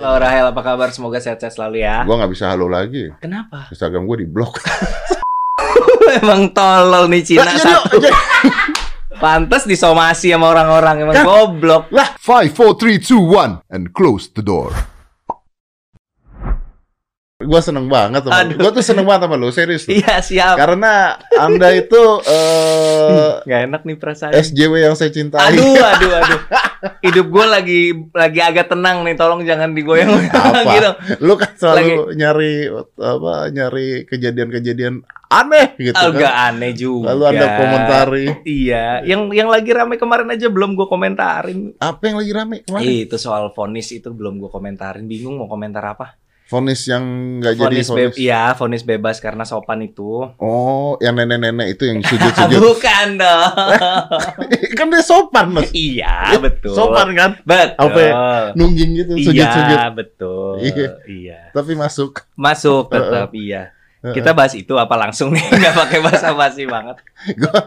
Halo Rahel, apa kabar? Semoga sehat-sehat selalu ya. Gua nggak bisa halo lagi. Kenapa? Instagram gue di blok. Emang tolol nih Cina jadi- satu. jadi- Pantes disomasi sama orang-orang emang Kan- goblok. Lah, five, four, three, two, one, and close the door. Gua seneng banget sama lu. Aduh. Gua tuh seneng banget sama lu, serius. lu. Iya siap. Karena Anda itu eh Gak enak nih perasaan. SJW yang saya cintai. Aduh, aduh, aduh. Hidup gue lagi lagi agak tenang nih. Tolong jangan digoyang Apa? gitu. Lu kan selalu nyari apa nyari kejadian-kejadian aneh gitu Agak kan. aneh juga. Lalu Anda komentari. Iya, yang yang lagi rame kemarin aja belum gue komentarin. Apa yang lagi rame kemarin? Itu soal vonis itu belum gue komentarin. Bingung mau komentar apa? Vonis yang nggak jadi Vonis bebas, iya, vonis bebas karena sopan itu. Oh, yang nenek-nenek itu yang sujud-sujud. Bukan dong. kan dia sopan, Mas. iya, betul. Sopan kan? Betul. Apa ya? Nungging gitu, sujud-sujud. Iya, betul. Iya. Iya. Tapi masuk. Masuk tetap iya. Heeh. Kita bahas itu apa langsung nih? Nggak pakai bahasa basi banget. Gua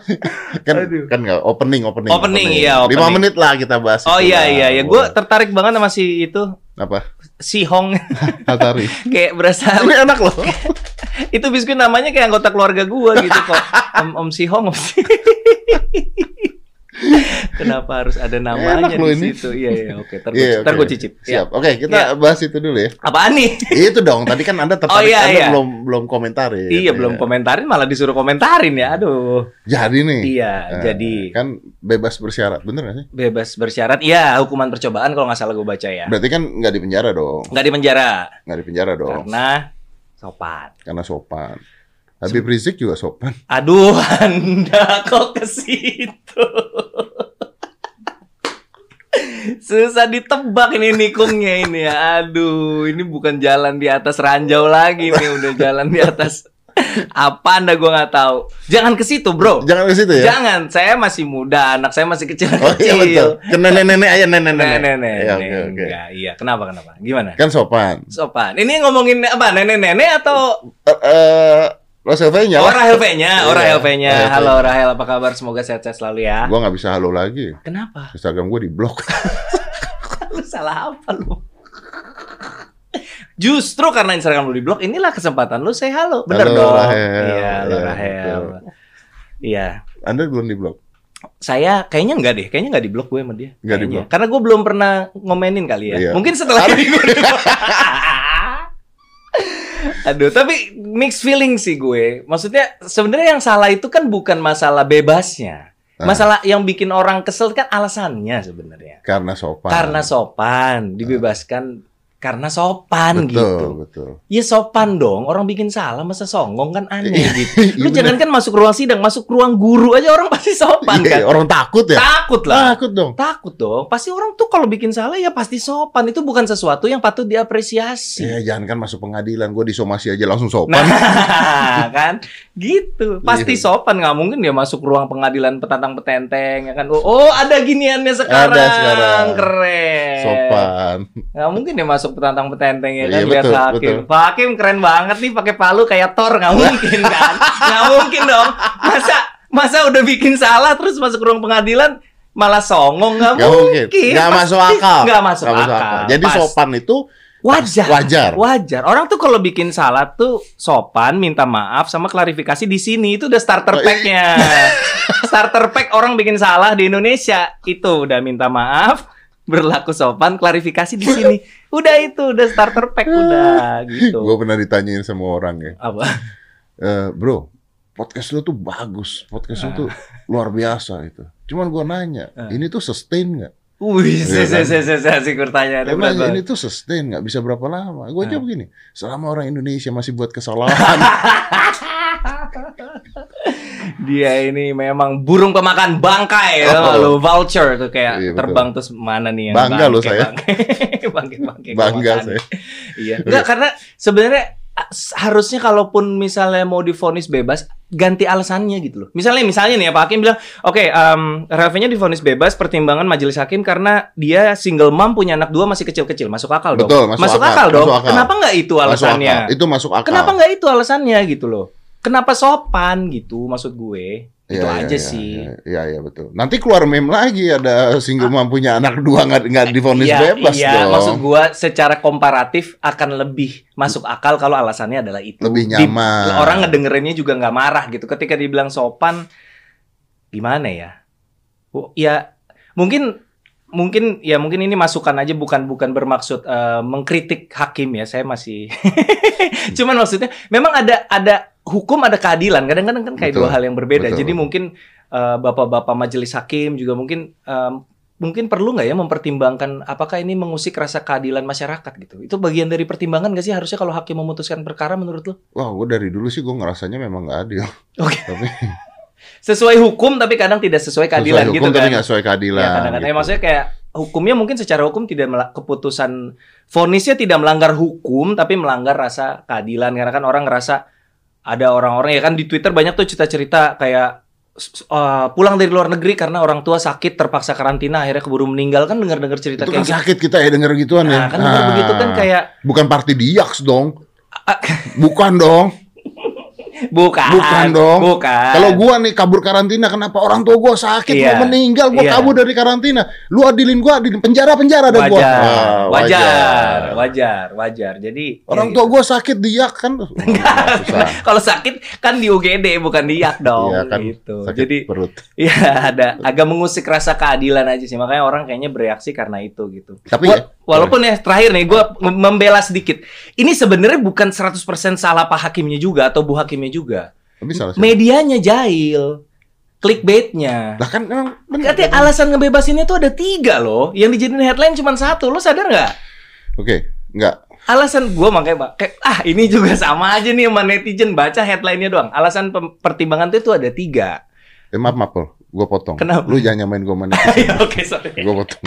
kan Aduh. kan nggak opening, opening. Opening, iya, Lima opening. menit lah kita bahas. Oh itu iya lah. iya ya, gue tertarik banget sama si itu apa? si Hong Atari. kayak berasa Ini enak loh. itu biskuit namanya kayak anggota keluarga gue gitu kok Om Om si Hong Om si Kenapa harus ada namanya Enak di ini. situ? Iya iya oke, ntar Iya, gue oke. cicip. Siap. Oke, kita Iya. bahas itu dulu ya. Apaan nih? itu dong. Tadi kan Anda tertarik, Oh, iya, Anda iya. belum belum komentarin. Iya belum komentarin malah disuruh komentarin ya. Aduh. Jadi nih. Iya, eh, jadi kan bebas bersyarat, bener gak sih? bebas bersyarat. Iya, hukuman percobaan kalau nggak salah gue baca ya. Berarti kan nggak di penjara dong, Nggak di penjara nggak di penjara dong, karena sopan. karena sopan. Habib Rizik juga sopan. Aduh, Anda kok ke situ? Susah ditebak ini nikungnya ini ya. Aduh, ini bukan jalan di atas ranjau lagi nih, udah jalan di atas apa Anda gua nggak tahu. Jangan ke situ, Bro. Jangan ke situ ya. Jangan, saya masih muda, anak saya masih Oh iya betul. Ke nenek-nenek aja nenek-nenek. Nenek-nenek. Iya, oke oke. Enggak, iya. Kenapa kenapa? Gimana? Kan sopan. Sopan. Ini ngomongin apa? Nenek-nenek atau Eh eh Rosel V-nya Oh, lah. Rahel V-nya, oh Iya. Rahel V. Halo Rahel, apa kabar? Semoga sehat-sehat selalu ya. Gua nggak bisa halo lagi. Kenapa? Instagram gue di blok. Lu salah apa lu? Justru karena Instagram lu di blok, inilah kesempatan lu say halo. Bener Halo, dong. Rahel. Iya, halo Iya, Rahel. betul. Iya. Anda belum di blok. Saya kayaknya enggak deh, kayaknya enggak di blok gue sama dia. Nggak di Kayaknya. blok. Karena gue belum pernah ngomenin kali ya. Iya. Mungkin setelah ini gue di blok. Aduh, tapi mixed feeling sih gue. Maksudnya sebenarnya yang salah itu kan bukan masalah bebasnya. Ah. Masalah yang bikin orang kesel kan alasannya sebenarnya. Karena sopan. Karena sopan, dibebaskan karena sopan betul, gitu. betul. Ya sopan dong, orang bikin salah masa songong kan aneh Iya, gitu. Lu iya jangan kan masuk ruang sidang, masuk ruang guru aja orang pasti sopan Iya, kan. orang takut ya? Takut lah. Takut dong. Takut dong. Pasti orang tuh kalau bikin salah ya pasti sopan. Itu bukan sesuatu yang patut diapresiasi. Ya jangan kan masuk pengadilan, gue disomasi aja langsung sopan. Nah, kan gitu. Pasti sopan nggak mungkin dia masuk ruang pengadilan petantang petenteng ya kan. Oh, ada giniannya sekarang. Ada sekarang. Keren. sopan. Nggak mungkin dia masuk petantang petenteng ya kan Iya, betul, hakim. betul. Pak Hakim keren banget nih pakai palu kayak Thor nggak mungkin kan? Nggak mungkin dong. Masa masa udah bikin salah terus masuk ruang pengadilan malah songong nggak Gak mungkin. mungkin. Gak masuk akal. Nggak masuk Nggak akal. Jadi Pas. sopan itu wajar. wajar. Wajar. Orang tuh kalau bikin salah tuh sopan, minta maaf sama klarifikasi di sini itu udah starter Oh, iya. pack-nya. starter pack orang bikin salah di Indonesia itu udah minta maaf, berlaku sopan, klarifikasi di sini. Udah itu, udah starter pack udah gitu. Gue pernah ditanyain sama orang ya. Apa? "Eh, bro, podcast lu tuh bagus. Podcast lu Ah. tuh luar biasa itu. Cuman gue nanya, Ah. ini tuh sustain nggak? Wih, Iya saya kan? saya saya saya sih tanya Dia bilang, ini tuh sustain nggak bisa berapa lama? Gue Ah. jawab begini, selama orang Indonesia masih buat kesalahan, Dia ini memang burung pemakan bangkai, Oh. lalu vulture tuh kayak Iya, betul. terbang terus mana nih yang Bangga loh saya. bangke, bangke, bangke, bangga kemakan. saya. Iya. Enggak karena sebenarnya harusnya kalaupun misalnya mau divonis bebas ganti alasannya gitu loh. Misalnya misalnya nih ya Pak Hakim bilang, "Oke, um, Raffinya divonis bebas pertimbangan majelis hakim karena dia single mom punya anak dua masih kecil-kecil." Masuk akal dong. Betul, masuk akal, dong. masuk akal. Kenapa nggak itu Masuk alasannya? akal. Itu masuk akal. Kenapa nggak itu alasannya gitu loh? Kenapa sopan gitu maksud gue? Itu Iya, aja iya, sih. Iya, iya, iya, betul. Nanti keluar meme lagi ada single mom punya anak dua nggak nggak divonis Iya, bebas iya, dong. maksud gua secara komparatif akan lebih masuk akal kalau alasannya adalah itu. Lebih Di- nyaman. orang ngedengerinnya juga nggak marah gitu. Ketika dibilang sopan, gimana ya? Oh, Ya mungkin mungkin ya mungkin ini masukan aja bukan bukan bermaksud eh, mengkritik hakim ya. Saya masih cuman maksudnya memang ada ada hukum ada keadilan. Kadang-kadang kan kayak Betul, dua hal yang berbeda. betul. Jadi mungkin eh, bapak-bapak majelis hakim juga mungkin em, mungkin perlu nggak ya mempertimbangkan apakah ini mengusik rasa keadilan masyarakat gitu. Itu bagian dari pertimbangan nggak sih harusnya kalau hakim memutuskan perkara menurut lo? Wah, gue dari dulu sih gue ngerasanya memang nggak adil. Oke. Tapi Sesuai hukum tapi kadang tidak sesuai keadilan sesuai gitu hukum kan. tapi nggak sesuai keadilan. Ya, kadang-kadang. gitu. Eh, maksudnya kayak hukumnya mungkin secara hukum tidak mela- keputusan vonisnya tidak melanggar hukum tapi melanggar rasa keadilan karena kan orang ngerasa ada orang-orang ya kan di Twitter banyak tuh cerita-cerita kayak uh, pulang dari luar negeri karena orang tua sakit terpaksa karantina akhirnya keburu meninggal kan dengar-dengar cerita itu kayak kan gitu. sakit kita ya denger gituan Nah, ya. kan dengar Ah. begitu kan kayak bukan party diaks dong. Ah, Bukan dong. Bukan. Bukan dong. Bukan. Kalau gua nih kabur karantina, kenapa orang tua gua sakit, Iya. mau meninggal, gua Iya. kabur dari karantina. Lu adilin gua di penjara penjara ada gua. wajar, Ah, wajar, wajar, wajar. Jadi Orang ya, tua gua sakit diak kan. Kalau sakit kan di UGD bukan di IAK dong Iya kan, gitu. sakit Jadi perut. ya ada agak mengusik rasa keadilan aja sih. Makanya orang kayaknya bereaksi karena itu gitu. Tapi Wa- ya, walaupun ya terakhir nih gue membela sedikit. Ini sebenarnya bukan 100% salah Pak Hakimnya juga atau Bu Hakimnya juga. tapi salah siapa? Medianya jahil. Clickbaitnya. Lah kan emang bener. Katanya alasan ngebebasinnya tuh ada tiga loh. Yang dijadiin headline cuma satu. Lo sadar nggak? Oke, enggak. Alasan gue makanya Pak, kayak ah ini juga sama aja nih sama netizen baca headline-nya doang. Alasan pertimbangan tuh itu ada tiga. Eh, maaf, maaf. Gua potong. Kenapa? Lu jangan nyamain gua mana. Ya, Oke sorry. gua potong.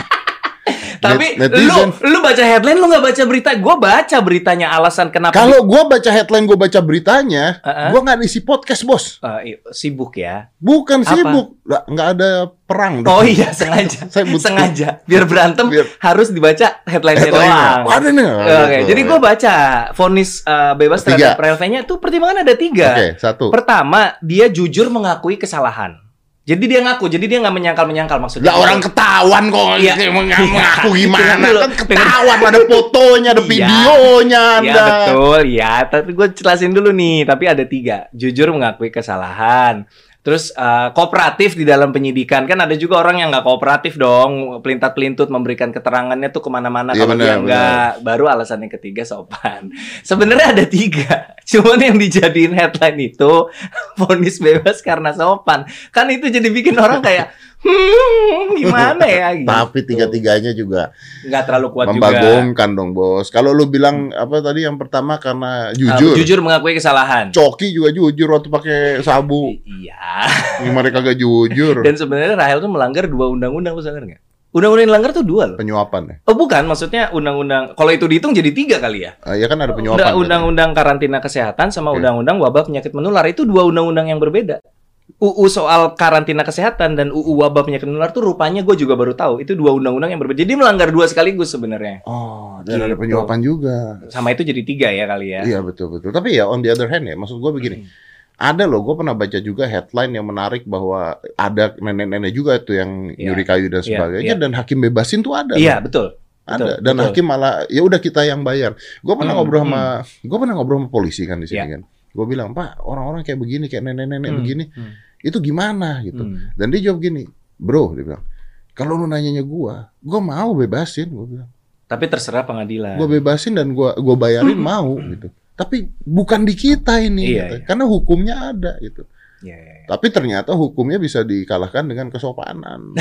Tapi Net- lu netizen. lu baca headline lu nggak baca berita. Gue baca beritanya alasan kenapa. Kalau gua baca headline, gua baca beritanya, Heeh. gua nggak isi podcast, Bos. I- sibuk ya. Bukan Apa? sibuk. Nggak ada perang dong. Oh iya sengaja. Saya butuh- sengaja biar berantem Biar- harus dibaca headline-nya Headline-nya. doang. Ada nih. Oke, jadi gue baca vonis eh, bebas Tiga. terhadap Relvenya itu pertimbangan ada tiga. Oke, satu. Pertama, dia jujur mengakui kesalahan. Jadi dia ngaku, jadi dia nggak menyangkal-menyangkal maksudnya. Lah orang ketahuan kok Iya. meng- Iya. mengaku gimana dulu. kan ketahuan ada fotonya, ada Iya. videonya Ya Anda. betul, ya. Tapi gue jelasin dulu nih. Tapi ada tiga. Jujur mengakui kesalahan. Terus eh, kooperatif di dalam penyidikan kan ada juga orang yang nggak kooperatif dong, pelintat pelintut memberikan keterangannya tuh ke mana-mana Iya, kalau dia nggak. Baru alasan yang ketiga sopan. Sebenarnya ada tiga, cuman yang dijadiin headline itu vonis bebas karena sopan. Kan itu jadi bikin orang kayak hmm gimana ya? Gitu. Tapi tiga-tiganya juga nggak terlalu kuat juga. membagongkan dong, Bos. Kalau lu bilang apa tadi yang pertama karena jujur. jujur mengakui kesalahan. Coki juga jujur waktu pakai sabu. Iya. Gimana kagak jujur? Dan sebenarnya Rahel tuh melanggar dua undang-undang, lu sadar nggak? Undang-undang yang dilanggar tuh dua loh. Penyuapan ya. Oh bukan, maksudnya undang-undang. Kalau itu dihitung jadi tiga kali ya. Ah, ya kan ada penyuapan. Undang- Undang-undang karantina kesehatan sama undang-undang wabah penyakit menular itu dua undang-undang yang berbeda. UU soal karantina kesehatan dan UU wabah penyakit menular tuh rupanya gue juga baru tahu itu dua undang-undang yang berbeda. Jadi melanggar dua sekaligus sebenarnya. Oh, dan ada Gitu. penyuapan juga. Sama itu jadi tiga ya kali ya. Iya betul betul. Tapi ya on the other hand ya, maksud gua begini. Hmm. Ada loh, gue pernah baca juga headline yang menarik bahwa ada nenek-nenek juga tuh yang Iya. nyuri kayu dan Iya, sebagainya iya. dan hakim bebasin tuh ada. Iya loh. betul. ada. betul, Dan betul. hakim malah ya udah kita yang bayar. Gue pernah Hmm, ngobrol sama, gue pernah ngobrol sama polisi kan di sini Iya. kan. Gue bilang Pak, orang-orang kayak begini, kayak nenek-nenek Hmm, begini, hmm, itu gimana gitu. hmm. Dan dia jawab gini, bro, dia bilang, kalau lu nanyanya gua, gua mau bebasin, gua bilang, Tapi terserah pengadilan. gua bebasin dan gua gua bayarin mau gitu. Tapi bukan di kita ini, Iya, gitu. iya. karena hukumnya ada gitu. Iya, iya, iya. Tapi ternyata hukumnya bisa dikalahkan dengan kesopanan.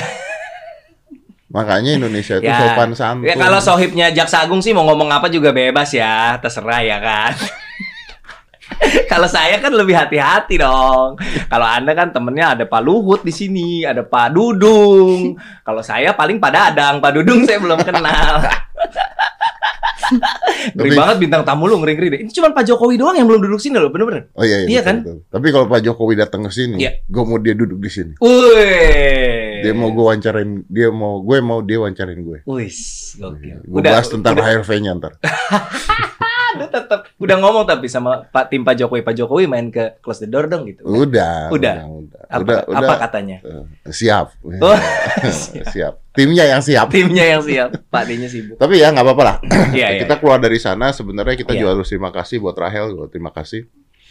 Makanya Indonesia itu Ya. sopan santun. Ya kalau sohibnya Jaksa Agung sih mau ngomong apa juga bebas ya, terserah ya kan. kalau saya kan lebih hati-hati dong. Kalau anda kan temennya ada Pak Luhut di sini, ada Pak Dudung. Kalau saya paling Pak Dadang, Pak Dudung saya belum kenal. Ngeri Tapi- banget bintang tamu lu ngeri-ngeri deh. Ini cuma Pak Jokowi doang yang belum duduk sini loh, bener-bener. Oh iya, iya, Iya betul, kan? betul. Tapi kalau Pak Jokowi datang ke sini, Iya. gue mau dia duduk di sini. Wih. Dia mau gue wawancarin, dia mau gue mau dia wawancarin gue. Wis, gokil. Gue bahas tentang HRV-nya ntar. Lu tetap udah ngomong tapi sama Pak tim Pak Jokowi, Pak Jokowi main ke close the door dong gitu. Udah, Udah. udah, Apa, udah, apa udah. katanya? Eh, siap. Oh, siap. Timnya yang siap. timnya yang siap, Pak D-nya sibuk. Tapi ya nggak apa-apa lah. Iya. kita keluar dari sana sebenarnya kita Iya. juga harus terima kasih buat Rahel, gua terima kasih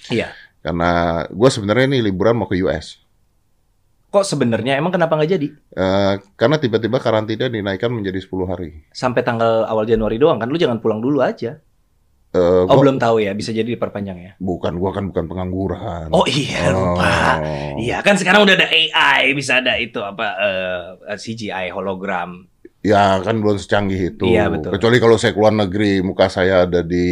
Iya. karena gue sebenarnya ini liburan mau ke US. Kok sebenarnya emang kenapa nggak jadi? Eh, karena tiba-tiba karantina dinaikkan menjadi 10 hari. Sampai tanggal awal Januari doang kan? Lu jangan pulang dulu aja. Eh, Oh gua- belum tahu ya, bisa jadi diperpanjang ya. Bukan, gua kan bukan pengangguran. Oh iya lupa. Oh. Iya kan sekarang udah ada AI, bisa ada itu apa eh, CGI hologram. Ya kan belum secanggih itu. Iya, betul. Kecuali kalau saya keluar negeri, muka saya ada di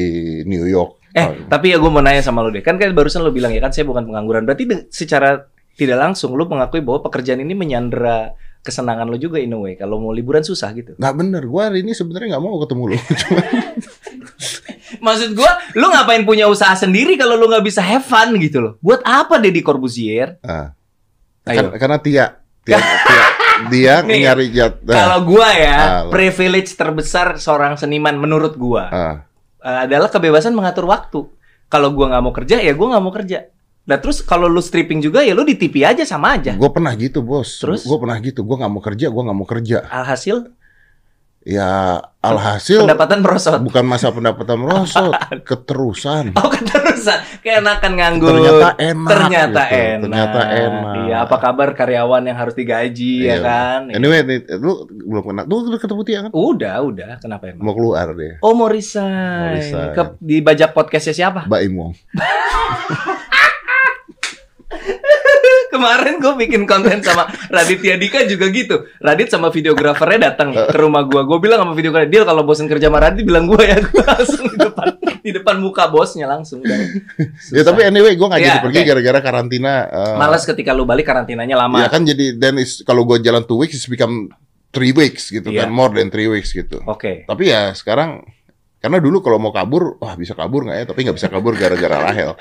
New York. Eh, tapi ya gue mau nanya sama lu deh. Kan kan barusan lu bilang ya kan saya bukan pengangguran. Berarti secara tidak langsung lu mengakui bahwa pekerjaan ini menyandera kesenangan lu juga in a way. Kalau mau liburan susah gitu. nggak bener. Gua hari ini sebenarnya nggak mau ketemu lu. Cuma Maksud gua, lu ngapain punya usaha sendiri kalau lu nggak bisa have fun gitu loh. Buat apa Deddy Corbuzier? Ah. Ayo. Kan- karena Tia, Tia, Tia dia Nih, nyari jat. nah, Kalau gua ya, lu. privilege terbesar seorang seniman menurut gua eh, adalah kebebasan mengatur waktu. Kalau gua nggak mau kerja, ya gua nggak mau kerja. Nah terus kalau lu stripping juga ya lu di TV aja sama aja. Gue pernah gitu bos. Terus? Gue pernah gitu. Gue nggak mau kerja. Gue nggak mau kerja. Alhasil Ya alhasil pendapatan merosot. bukan masa pendapatan merosot, keterusan. Oh keterusan, keenakan nganggur. Ternyata enak. Ternyata gitu. enak. Ternyata enak. Iya, apa kabar karyawan yang harus digaji ya Iya. kan? Anyway, nih, lu belum kena. Lu udah ketemu Tia kan? Udah, udah. Kenapa emang? Mau keluar deh. Oh mau Mau resign. resign. Ke, di bajak podcastnya siapa? Mbak Imong. Kemarin gue bikin konten sama Raditya Dika juga gitu. Radit sama videografernya datang ke rumah gue. Gue bilang sama videografer, dia kalau bosen kerja sama Radit bilang gue ya. Gue langsung di depan di depan muka bosnya langsung. Ya tapi anyway, gue Iya, jadi pergi oke. gara-gara karantina. eh, Males ketika lu balik karantinanya lama. Ya kan jadi is, kalau gue jalan two weeks, it's become three weeks gitu Iya. kan, more than three weeks gitu. Oke. Tapi ya sekarang karena dulu kalau mau kabur, wah bisa kabur nggak ya? Tapi nggak bisa kabur gara-gara Rahel.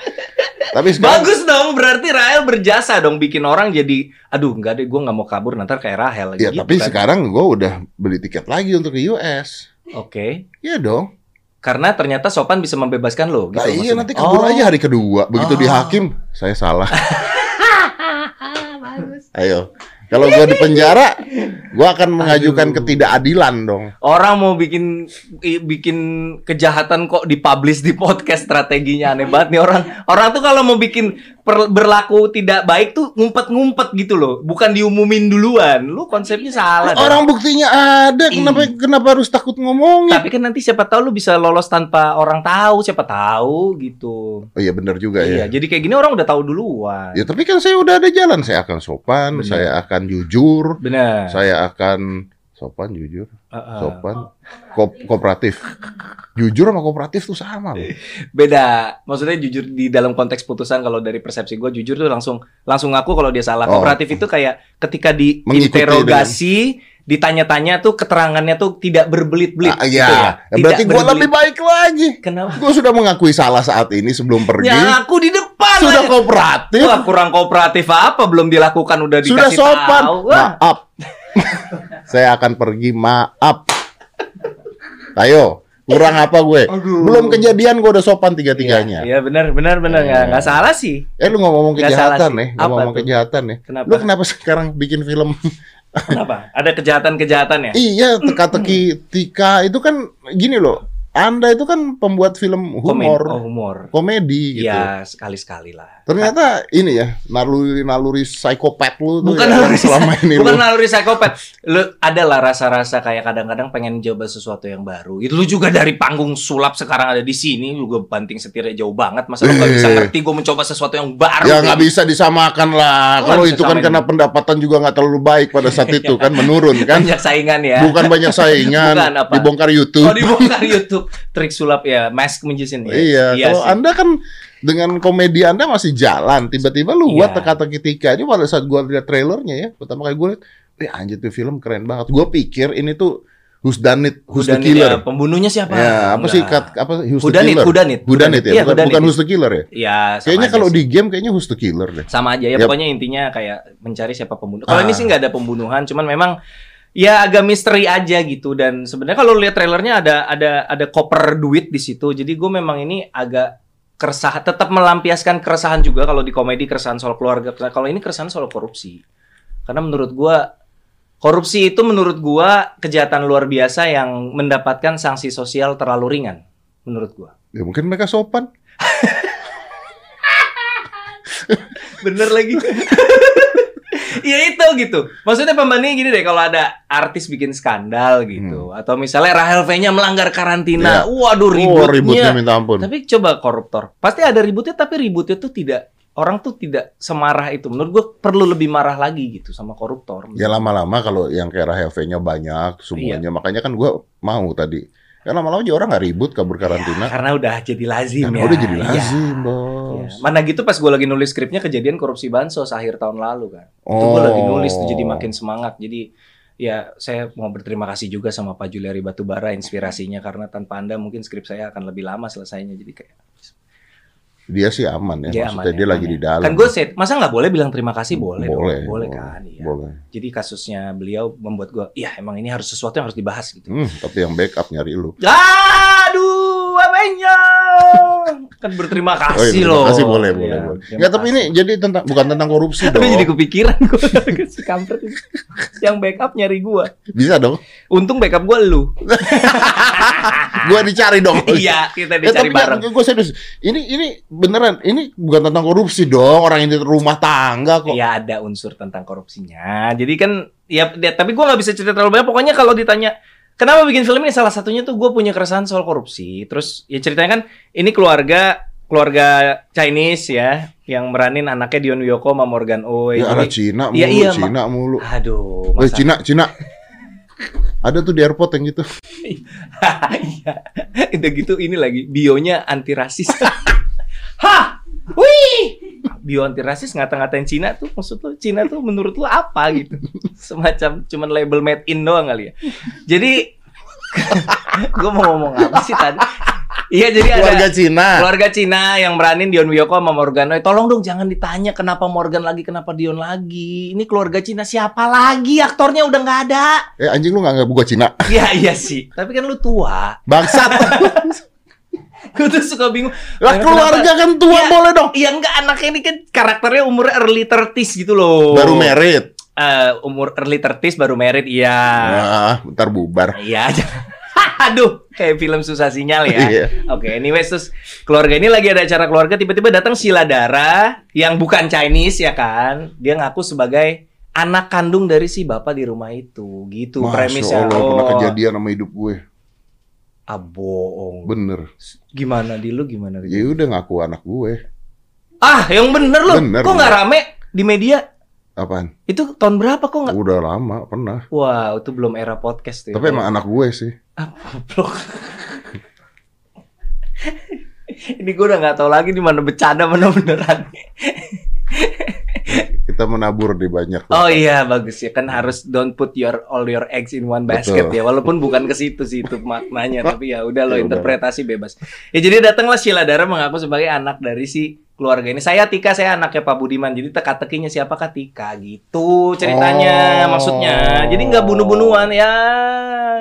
Tapi sekarang Bagus dong, berarti Rahel berjasa dong bikin orang jadi, aduh enggak deh, gue nggak mau kabur nanti kayak Rahel. ya gitu tapi kan. sekarang gue udah beli tiket lagi untuk ke US. Oke, Iya dong. karena ternyata Sopan bisa membebaskan lo. Gitu Nah, iya maksudnya. nanti kabur Oh. aja hari kedua. Begitu Oh. di hakim, saya salah. Ayo. Kalau gue di penjara, gue akan mengajukan Aduh. ketidakadilan dong. Orang mau bikin bikin kejahatan kok dipublish di podcast strateginya aneh banget nih orang. Orang tuh kalau mau bikin berlaku tidak baik tuh ngumpet-ngumpet gitu loh, bukan diumumin duluan. Lu konsepnya salah. dong. Orang buktinya ada, kenapa kenapa harus takut ngomongin? Tapi kan nanti siapa tahu lu bisa lolos tanpa orang tahu, siapa tahu gitu. Oh iya benar juga Iya, ya. jadi kayak gini orang udah tahu duluan. Ya tapi kan saya udah ada jalan, saya akan sopan, Benar. saya akan jujur, Benar. saya akan sopan jujur, Heeh. sopan, ko- kooperatif. Jujur sama kooperatif tuh sama loh. beda maksudnya jujur di dalam konteks putusan kalau dari persepsi gue jujur tuh langsung langsung ngaku kalau dia salah Oh. kooperatif itu kayak ketika diinterogasi ditanya-tanya tuh keterangannya tuh tidak berbelit-belit Ah, gitu iya, ya. Tidak berarti gua berbelit. lebih baik lagi. kenapa Gue sudah mengakui salah saat ini sebelum pergi. ya aku di depan Sudah kooperatif, Wah, kurang kooperatif apa belum dilakukan udah sudah dikasih sopan. tahu Maaf. Saya akan pergi, maaf. Ayo, kurang apa gue? Aduh. Belum kejadian gue udah sopan tiga-tiganya. Iya benar benar benar nggak Eh. nggak salah sih Eh lu ngomong Nggak kejahatan nih, Apa ngomong tuh? kejahatan nih. kenapa Lu kenapa sekarang bikin film? kenapa ada kejahatan-kejahatan ya iya, teka-teki Tika itu kan gini loh. Anda itu kan pembuat film Komen- humor, oh, humor komedi gitu. Iya sekali-sekali lah Ternyata ini ya, naluri-naluri psikopat lu tuh Bukan ya, naluri selama ini Bukan lu. naluri psikopat. Lu ada lah rasa-rasa kayak kadang-kadang pengen coba sesuatu yang baru. Itu lu juga dari panggung sulap sekarang ada di sini juga banting setirnya jauh banget. Masa lu gak bisa Eh. ngerti gue mencoba sesuatu yang baru? Ya nggak bisa disamakan lah. Oh, Kalau itu kan karena pendapatan juga nggak terlalu baik pada saat itu kan menurun kan. Banyak saingan ya. Bukan banyak saingan, Bukan apa? dibongkar YouTube. Oh dibongkar YouTube trik sulap ya, mask magician ya. Iya, kalau sih. Anda kan dengan komedi Anda masih jalan, tiba-tiba lu buat Iya. teka-teki. Ini pada saat gua lihat trailernya ya, pertama kali gua lihat, eh anjir tuh film keren banget. Gua pikir ini tuh Who's Done It, Who's the Hudanit Killer. ya, pembunuhnya siapa? Ya, apa sih kat, apa Who's the Hudanit, Killer? Hudanit. Hudanit ya, Iya, bukan, Hudanit. bukan Who's the Killer ya. Iya, Kayaknya aja kalau sih. di game kayaknya Who's the Killer deh. sama aja ya Yap. pokoknya intinya kayak mencari siapa pembunuh. Kalau Ah. ini sih nggak ada pembunuhan, cuman memang ya agak misteri aja gitu dan sebenarnya kalau lihat trailernya ada ada ada koper duit di situ. Jadi gue memang ini agak keresahan tetap melampiaskan keresahan juga kalau di komedi keresahan soal keluarga. Kalau ini keresahan soal korupsi. Karena menurut gue korupsi itu menurut gue kejahatan luar biasa yang mendapatkan sanksi sosial terlalu ringan menurut gue. Ya mungkin mereka sopan. Bener lagi. ya itu gitu. Maksudnya pembandingnya gini deh, kalau ada artis bikin skandal gitu, atau misalnya Rahel V-nya melanggar karantina, Hmm. Iya. waduh Oh, ributnya. ributnya minta ampun. Tapi coba koruptor, pasti ada ributnya, tapi ributnya tuh tidak orang tuh tidak semarah itu. Menurut gue perlu lebih marah lagi gitu sama koruptor. Ya lama-lama kalau yang kayak Rahel V-nya banyak semuanya, Iya. makanya kan gua mau tadi. Ya lama-lama juga orang nggak ribut kabur karantina. Karena udah jadi lazim Karena ya. udah jadi Iya. lazim, Iya. bos. Mana gitu pas gue lagi nulis skripnya kejadian korupsi bansos akhir tahun lalu kan. Itu gue lagi nulis tuh jadi makin semangat. Jadi ya saya mau berterima kasih juga sama Pak Juliari Batubara inspirasinya karena tanpa Anda mungkin skrip saya akan lebih lama selesainya. Jadi kayak Dia sih aman ya, dia maksudnya aman dia ya, lagi aman di ya. dalam. Kan gue set, masa nggak boleh bilang terima kasih boleh, dong. boleh, boleh kan. Iya. Boleh. Jadi kasusnya beliau membuat gue, ya emang ini harus sesuatu yang harus dibahas gitu. Hmm, tapi yang backup nyari lu. Aduh, apanya? kan berterima kasih Oh, iya, terima loh. kasih boleh, boleh, Iya, boleh. Ya tapi ini jadi tentang bukan tentang korupsi dong. Tapi jadi kepikiran gue si kampret. Yang backup nyari gue. Bisa dong. Untung backup gue lu. Gua dicari dong. iya, kita Ya, dicari tapi bareng. gue serius. Ini ini beneran. Ini bukan tentang korupsi dong. Orang ini rumah tangga kok. Iya ada unsur tentang korupsinya. Jadi kan ya, ya, tapi gue nggak bisa cerita terlalu banyak. Pokoknya kalau ditanya kenapa bikin film ini salah satunya tuh gue punya keresahan soal korupsi. Terus ya ceritanya kan ini keluarga keluarga Chinese ya yang meranin anaknya Dion Wiyoko sama Morgan Oey. Ya Jadi- Cina mulu, Iya, iya, Ma- Cina mulu. Aduh, Woi masa Cina, Cina. Ada tuh di airport yang gitu. Iya. Udah gitu ini lagi bionya anti rasis. Hah? Wih! Bio anti rasis ngata-ngatain Cina tuh maksud lu Cina tuh menurut lu apa gitu? Semacam cuman label made in doang kali ya. Jadi gue mau ngomong apa sih tadi? Iya jadi Keluarga ada Cina. keluarga Cina yang beranin Dion Wiyoko sama Morgan. Tolong dong jangan ditanya kenapa Morgan lagi, kenapa Dion lagi. Ini keluarga Cina siapa lagi? Aktornya udah nggak ada. Eh anjing lu nggak nggak buka Cina. Iya iya sih. Tapi kan lu tua. Bangsat. Gue tuh suka bingung. lah Kenapa- keluarga kan tua Iya. boleh dong. Iya enggak anaknya ini kan karakternya umurnya early 30s gitu loh. Baru merit. Eh, umur early 30s baru married iya. Ah, bentar bubar. Iya aja. Aduh, kayak film susah sinyal ya. Iya. Oke, anyways terus keluarga ini lagi ada acara keluarga tiba-tiba datang Sheila Dara yang bukan Chinese ya kan. Dia ngaku sebagai anak kandung dari si bapak di rumah itu. Gitu Masya premisnya. Allah, pernah Oh. kejadian sama hidup gue. Ah, bohong. Bener. Gimana di lu gimana? Ya udah ngaku anak gue. Ah, yang bener loh. Bener, kok nggak rame di media? Apaan? Itu tahun berapa kok nggak? Udah lama, pernah. Wow, itu belum era podcast tuh. ya. Tapi emang anak gue sih. Ah, goblok. Ini gue udah nggak tahu lagi di mana bercanda mana beneran. Kita menabur di banyak. Oh iya bagus ya kan harus don't put your all your eggs in one basket Betul. ya walaupun bukan ke situ sih itu maknanya tapi ya udah lo Ya udah. interpretasi bebas. Ya jadi datanglah Sheila Dara mengaku sebagai anak dari si keluarga ini. Saya Tika, saya anaknya Pak Budiman. Jadi teka-tekinya siapakah Tika gitu ceritanya Oh. maksudnya. Jadi nggak bunuh-bunuhan ya.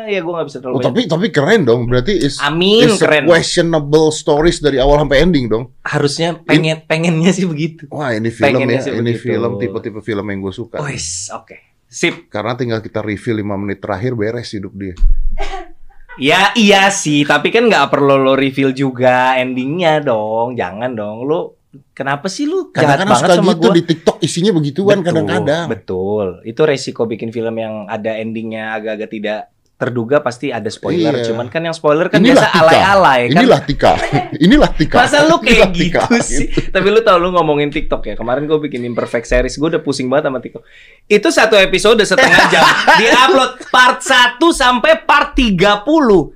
Ya gue nggak bisa Oh, terlalu banyak. tapi tapi keren dong. Berarti is Amin is keren. questionable stories dari awal sampai ending dong. Harusnya pengen pengennya sih begitu. Wah, ini film Pengennya ya. sih Ini begitu. film tipe-tipe film yang gue suka. Wes, oke. Sip. Karena tinggal kita review 5 menit terakhir beres hidup dia. Ya iya sih, tapi kan nggak perlu lo reveal juga endingnya dong. Jangan dong, lo kenapa sih lu Kadang-kadang banget suka sama gitu gua? di TikTok isinya begituan kadang-kadang. Betul. Itu resiko bikin film yang ada endingnya agak-agak tidak terduga pasti ada spoiler. Iya. Cuman kan yang spoiler kan Inilah biasa alay-alay kan. Inilah Tika. Inilah Tika. Masa lu kayak Inilah gitu Tika. sih? Tapi lu tau lu ngomongin TikTok ya. Kemarin gue bikin imperfect series, gue udah pusing banget sama TikTok. Itu satu episode setengah jam. Di-upload part 1 sampai part 30.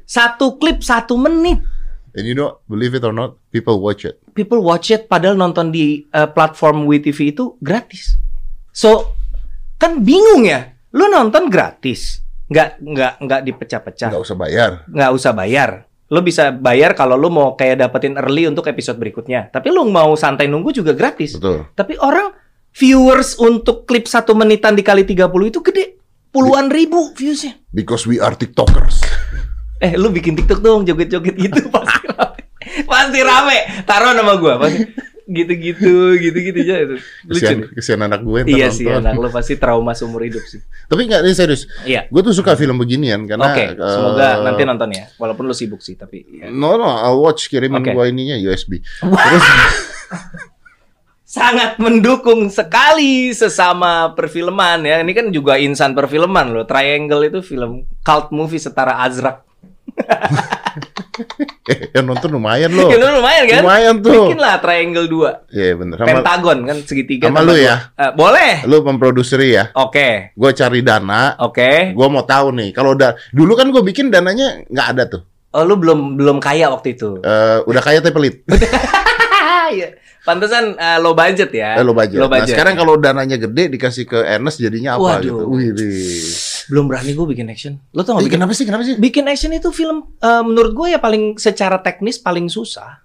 Satu klip satu menit. And you know, believe it or not, people watch it. People watch it padahal nonton di uh, platform WeTV itu gratis. So, kan bingung ya. Lu nonton gratis. Nggak, nggak, nggak dipecah-pecah. Nggak usah bayar. nggak usah bayar. Lo bisa bayar kalau lo mau kayak dapetin early untuk episode berikutnya. Tapi lo mau santai nunggu juga gratis. Betul. Tapi orang viewers untuk klip satu menitan dikali 30 itu gede. puluhan ribu viewsnya. Because we are TikTokers. Eh, lu bikin TikTok dong, joget-joget gitu pasti. Pasti rame. Taruh nama gua, pasti gitu-gitu, gitu-gitu aja itu. Lucu. Kesian, kesian anak gue Iya sih, nonton. anak lu pasti trauma seumur hidup sih. Tapi nggak, ini serius. Iya. Gue tuh suka film beginian karena. Oke, semoga eh, nanti nonton ya. Walaupun lu sibuk sih, tapi ya. No, no, I'll watch kirimin Oke. gua ininya USB. sangat mendukung sekali sesama perfilman ya. Ini kan juga insan perfilman loh. Triangle itu film cult movie setara Azrak. Yang nonton lumayan loh. Itu lumayan kan? Lumayan tuh. Bikin lah Triangle 2. Iya bener. Sama, Pentagon kan segitiga. sama lu ya? Eh, boleh. lu memproduceri ya. Oke. Gue cari dana. Oke. Gue mau tahu nih. Kalau udah dulu kan gue bikin dananya nggak ada tuh. Oh, lu belum belum kaya waktu itu. Eh, udah kaya tapi pelit. Iya. Pantesan eh, low budget ya. Eh, lo budget. Low Nah, budget. sekarang kalau dananya gede dikasih ke Ernest jadinya apa Waduh. gitu. Wih, belum berani gue bikin action. Lo tau Eh, gak bikin kenapa sih? Kenapa sih? bikin action itu film eh, menurut gue ya paling secara teknis paling susah.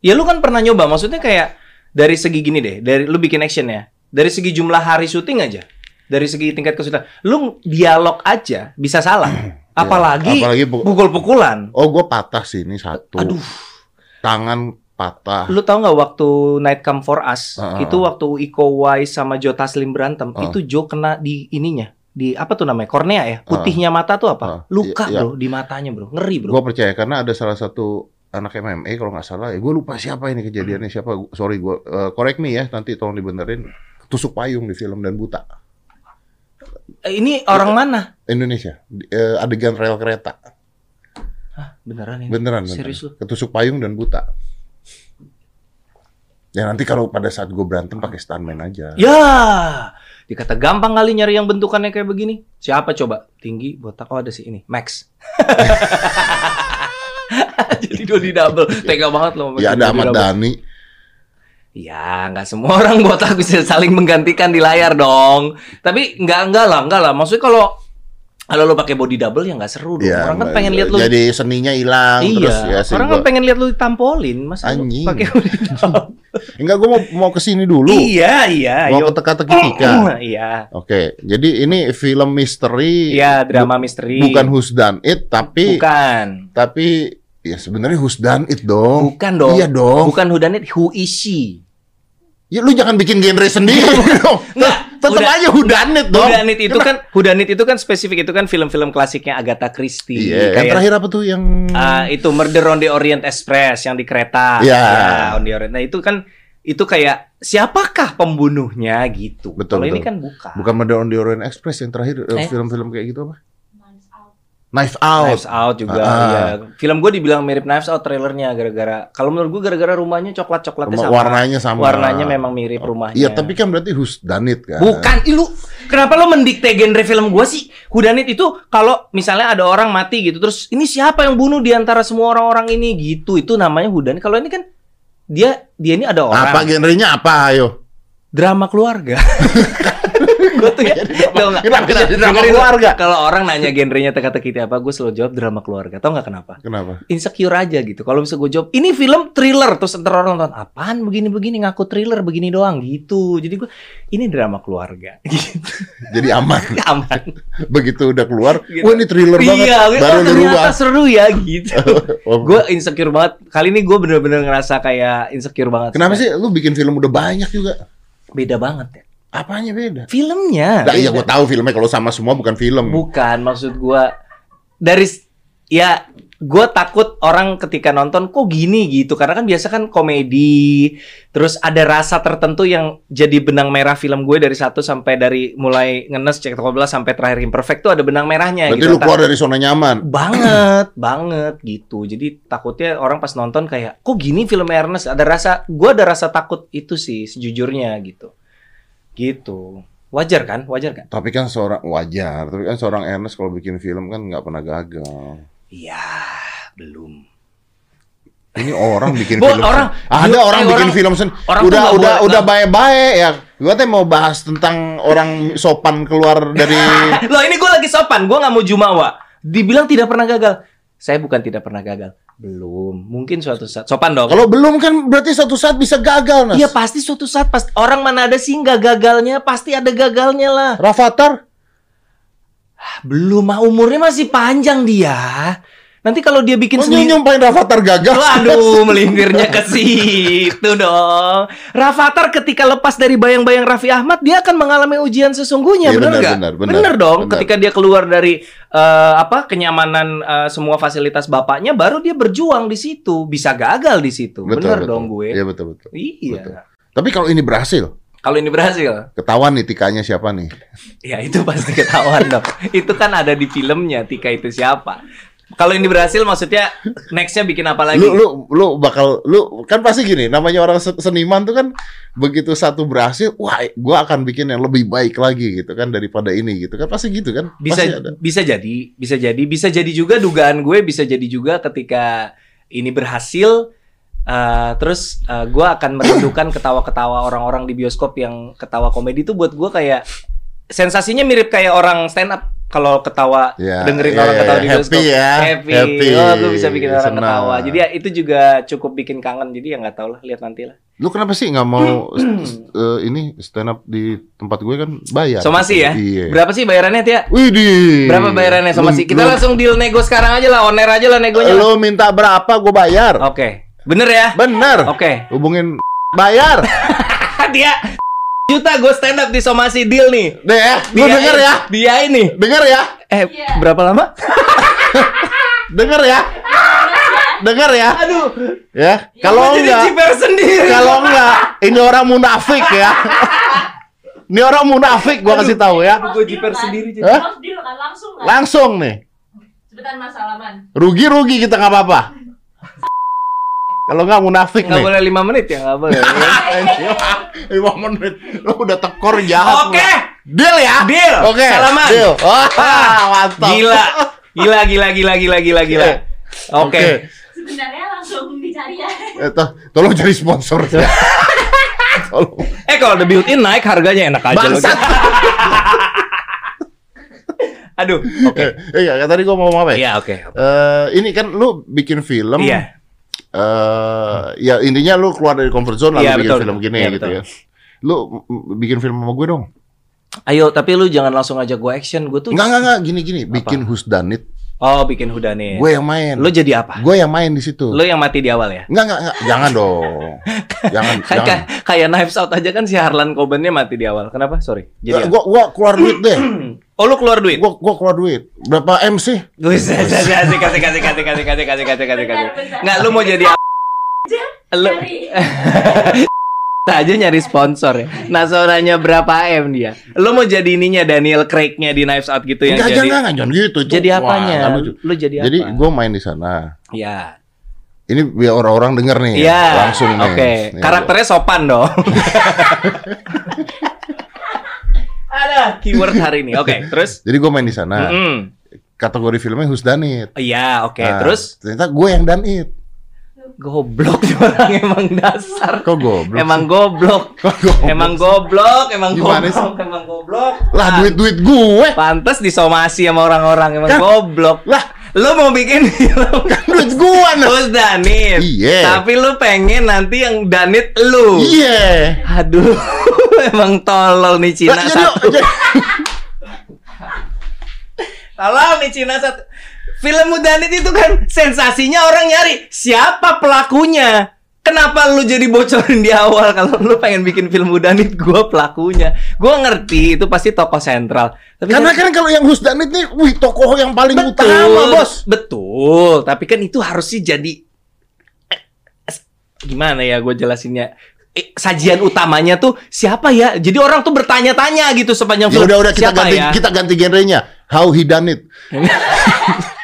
Ya lu kan pernah nyoba, maksudnya kayak dari segi gini deh, dari lu bikin action ya, dari segi jumlah hari syuting aja, dari segi tingkat kesulitan, lu dialog aja bisa salah, apalagi, apalagi bu- pukul-pukulan. Oh, gue patah sih ini satu. Aduh, Tangan patah. lu tahu nggak waktu Night Come for Us Ah. itu waktu Iko Uwais sama Joe Taslim berantem, Ah. itu Joe kena di ininya, di apa tuh namanya kornea ya, putihnya mata tuh apa? Ah. Luka Iya, iya. bro di matanya bro, ngeri bro. Gue percaya karena ada salah satu anak MMA kalau nggak salah ya gue lupa siapa ini kejadiannya siapa sorry gue correct me ya nanti tolong dibenerin tusuk payung di film dan buta Eh, Ini orang mana? Indonesia eh, adegan rel kereta Hah, beneran ini? beneran, beneran. Serius lu? ketusuk payung dan buta ya nanti kalau pada saat gue berantem pakai stuntman aja Ya, dikata gampang kali nyari yang bentukannya kayak begini. Siapa coba? Tinggi, botak. Oh ada sih ini, Max. Jadi Dodi double, tega banget loh. ya ada Ahmad. Dhani Ya, nggak semua orang botak bisa saling menggantikan di layar dong. Tapi nggak nggak lah, nggak lah. Maksudnya kalau kalau lo pakai body double ya nggak seru dong. ya, orang kan pengen lihat lo. jadi seninya hilang Iya, terus ya sih orang gua- kan pengen lihat lo ditampolin, masa lo Anjing. pakai body double? enggak gue mau mau ke sini dulu iya, iya. mau ayo. ke teka-teki Tika Iya. Oke, jadi ini film misteri. Iya, drama misteri. Bukan Who's Done It, tapi Bukan. tapi ya sebenarnya Who's Done It dong. Bukan dong. Iya dong. Bukan whodunit, who is she? Ya lu jangan bikin genre sendiri dong. Tetap udah- aja Who Done It dong. Whodunit itu kan whodunit itu kan spesifik itu kan film-film klasiknya Agatha Christie. Iya, yang Kayak terakhir apa tuh yang ah, itu Murder on the Orient Express yang di kereta. Iya. Ya, on the Orient. Nah, itu kan itu kayak siapakah pembunuhnya gitu. Betul, Kalau ini kan bukan. bukan Murder on the Orient Express yang terakhir eh, Eh? film-film kayak gitu apa? Knife Out. Knives Out juga Ah. ya. Film gue dibilang mirip Knives Out trailernya gara-gara kalau menurut gue gara-gara rumahnya coklat-coklatnya Rumah- sama. warnanya sama. Warnanya memang mirip rumahnya. Iya, tapi kan berarti Who's Done It kan. Bukan, Ih, lu kenapa lo mendikte genre film gua sih? Hudanit itu kalau misalnya ada orang mati gitu, terus ini siapa yang bunuh di antara semua orang-orang ini gitu, itu namanya hudanit. Kalau ini kan dia dia ini ada orang Apa genrenya apa ayo? drama keluarga. gue tuh ya, tau nggak? Kenapa jadi drama keluarga? Kalau orang nanya genrenya teka-teki apa, gue selalu jawab drama keluarga. Tau nggak kenapa? Kenapa? Insecure aja gitu. Kalau bisa gue jawab, ini film thriller, terus ntar orang nonton, apaan begini-begini ngaku thriller begini doang gitu. Jadi gue, ini drama keluarga. Gitu. Jadi aman. Aman. Begitu udah keluar, Gitu. wah ini thriller banget. Iya, Baru oh, lu rubah. seru ya gitu. Oh, gue insecure banget. Kali ini gue bener-bener ngerasa kayak insecure banget. Kenapa sih lu bikin film udah banyak juga? Beda banget ya. Apanya beda? Filmnya. Nah, iya gue tahu filmnya kalau sama semua bukan film. Bukan, maksud gue dari ya gue takut orang ketika nonton kok gini gitu karena kan biasa kan komedi terus ada rasa tertentu yang jadi benang merah film gue dari satu sampai dari mulai ngenes cek toko belas sampai terakhir imperfect tuh ada benang merahnya Berarti gitu. lu keluar dari zona nyaman. banget banget gitu jadi takutnya orang pas nonton kayak kok gini film Ernest ada rasa gua ada rasa takut itu sih sejujurnya gitu gitu wajar kan wajar kan Tapi kan seorang wajar, tapi kan seorang Ernest kalau bikin film kan nggak pernah gagal. iya belum Ini orang bikin film. orang- ada orang eh, bikin orang- film sen. orang udah udah boleh- udah baik-baik ya. Gua teh mau bahas tentang orang sopan keluar dari loh ini gua lagi sopan gua nggak mau jumawa dibilang tidak pernah gagal saya bukan tidak pernah gagal belum. Mungkin suatu saat. Sopan dong. Kalau belum kan berarti suatu saat bisa gagal, Nas. Iya pasti suatu saat pasti orang mana ada sih nggak gagalnya pasti ada gagalnya lah. Rafathar? Belum, ah, umurnya masih panjang dia. Nanti kalau dia bikin Oh, sendiri, nyumpahin Rafathar gagal. Waduh, melingkirnya ke situ dong. Rafathar ketika lepas dari bayang-bayang Raffi Ahmad, dia akan mengalami ujian sesungguhnya, Iya, benar benar, nggak? benar, benar, dong. benar. Ketika dia keluar dari eh, apa kenyamanan eh, semua fasilitas bapaknya, baru dia berjuang di situ. Bisa gagal di situ, Betul, benar betul. dong gue. Iya betul betul. Iya. Betul. Tapi kalau ini berhasil, Kalau ini berhasil, ketahuan nih tikanya siapa nih? ya itu pasti ketahuan dong. Itu kan ada di filmnya, Tika itu siapa. Kalau ini berhasil, maksudnya nextnya bikin apa lagi? Lu lu lu bakal lu kan pasti gini, namanya orang se- seniman tuh kan begitu satu berhasil, wah gua akan bikin yang lebih baik lagi gitu kan daripada ini gitu kan pasti gitu kan? bisa Pasti ada. bisa jadi bisa jadi bisa jadi juga dugaan gue bisa jadi juga ketika ini berhasil eh, terus eh, gue akan merindukan ketawa-ketawa orang-orang di bioskop yang ketawa komedi itu buat gue kayak sensasinya mirip kayak orang stand up kalau ketawa Ya, dengerin ya, orang ya, ketawa di happy bioskop ya, happy, happy, oh gue bisa bikin orang senang. ketawa jadi ya itu juga cukup bikin kangen jadi ya nggak tahu lah lihat nanti lah Lu kenapa sih nggak mau st- eh, ini stand up di tempat gue kan bayar? somasi ya Iya. berapa sih bayarannya Tia Wih berapa bayarannya somasi Lu- kita lu- langsung deal nego sekarang aja lah on air aja lah negonya. Lu minta berapa gue bayar? Oke, bener ya? Bener. Oke. Hubungin bayar. Dia juta gue stand up di somasi deal nih. Deh, ya, Dia- denger ya. Dia ini. Denger ya. Eh, Iya. berapa lama? Denger ya. Denger ya. Aduh. Ya. Kalau enggak kalau enggak ini orang munafik ya. Ini orang munafik gua kasih tahu ya. Gue jiper sendiri jadi. Deal kan langsung kan? Langsung nih. Sebentar Mas Salaman. Rugi-rugi kita nggak apa-apa. Kalau nggak munafik Nggak nih. boleh lima menit ya, nggak boleh. Lima menit. Lu udah tekor jahat. Oke. lu. Deal ya? Deal. Oke. Salaman. Deal. Wah, mantap. Gila. Gila, gila, gila, gila, gila, gila. Oke. Sebenarnya langsung dicari ya. Eh, to- tolong cari sponsor. tolong. Eh kalau the built-in naik harganya enak aja loh. Bangsat. Aduh. Oke. Eh, iya, tadi gua mau ngomong apa ya? Iya, oke. Eh, ini kan lu bikin film. Iya. Eh ya intinya lu keluar dari comfort zone lalu Iya, bikin betul. film gini Iya, gitu betul. ya. Lu bikin film sama gue dong. Ayo, tapi lu jangan langsung ajak gue action. Gue tuh Enggak enggak enggak gini gini, bikin Who's Done It. Oh, bikin hudanit. Gue yang main. Lu jadi apa? Gue yang main di situ. Lu yang mati di awal ya? Enggak enggak enggak, jangan dong. jangan jangan. Kayak kayak Knives Out aja kan si Harlan Cobennya mati di awal. Kenapa? Sorry. Jadi apa? Gua gua keluar duit deh. Oh, lu keluar duit? Gua gua keluar duit. Berapa M sih? Gue kasih kasih kasih kasih kasih kasih kasih kasih kasih kasih kasih. Nggak, lu mau jadi apa? Lu aja nyari sponsor ya. Nah, saudaranya berapa M dia? Lu mau jadi ininya Daniel Craig-nya di Knives Out gitu yang Enggak jadi jangan jangan gitu. Itu- jadi apanya? Lu jadi Jadi apa? gua main di sana. Ya. Ini biar orang-orang denger nih. Iya. Langsung nih. Oke. Karakternya sopan dong. Ada keyword hari ini. Oke, terus? Jadi gue main di sana. Mm-mm. Kategori filmnya Who's Done It. Iya, oke. Nah, Terus ternyata gue yang done it. goblok nih orang emang dasar. Kok goblok? Emang sih? goblok. Kok goblok? Emang goblok, emang Gimana goblok, emang goblok. Lah Ah, duit-duit gue. Pantes disomasi sama orang-orang emang Kan- goblok. Lah Lu mau bikin film duit gue nah. Terus Danit. Iya. Tapi lu pengen nanti yang Danit lu. Iya. Aduh, emang tolol nih Cina jadi- satu. jadi- Tolol nih Cina satu. Film Mudanit itu kan sensasinya orang nyari siapa pelakunya. Kenapa lu jadi bocorin di awal kalau lu pengen bikin film Mudanit gua pelakunya. Gua ngerti itu pasti tokoh sentral. Tapi Karena kan kalau yang Who's Done It nih, wih tokoh yang paling utama bos. Betul, tapi kan itu harusnya jadi eh, gimana ya gue jelasinnya? Eh, sajian utamanya tuh siapa ya? Jadi orang tuh bertanya-tanya gitu sepanjang Ya film. udah udah kita siapa ganti ya? kita ganti genrenya. How he done it.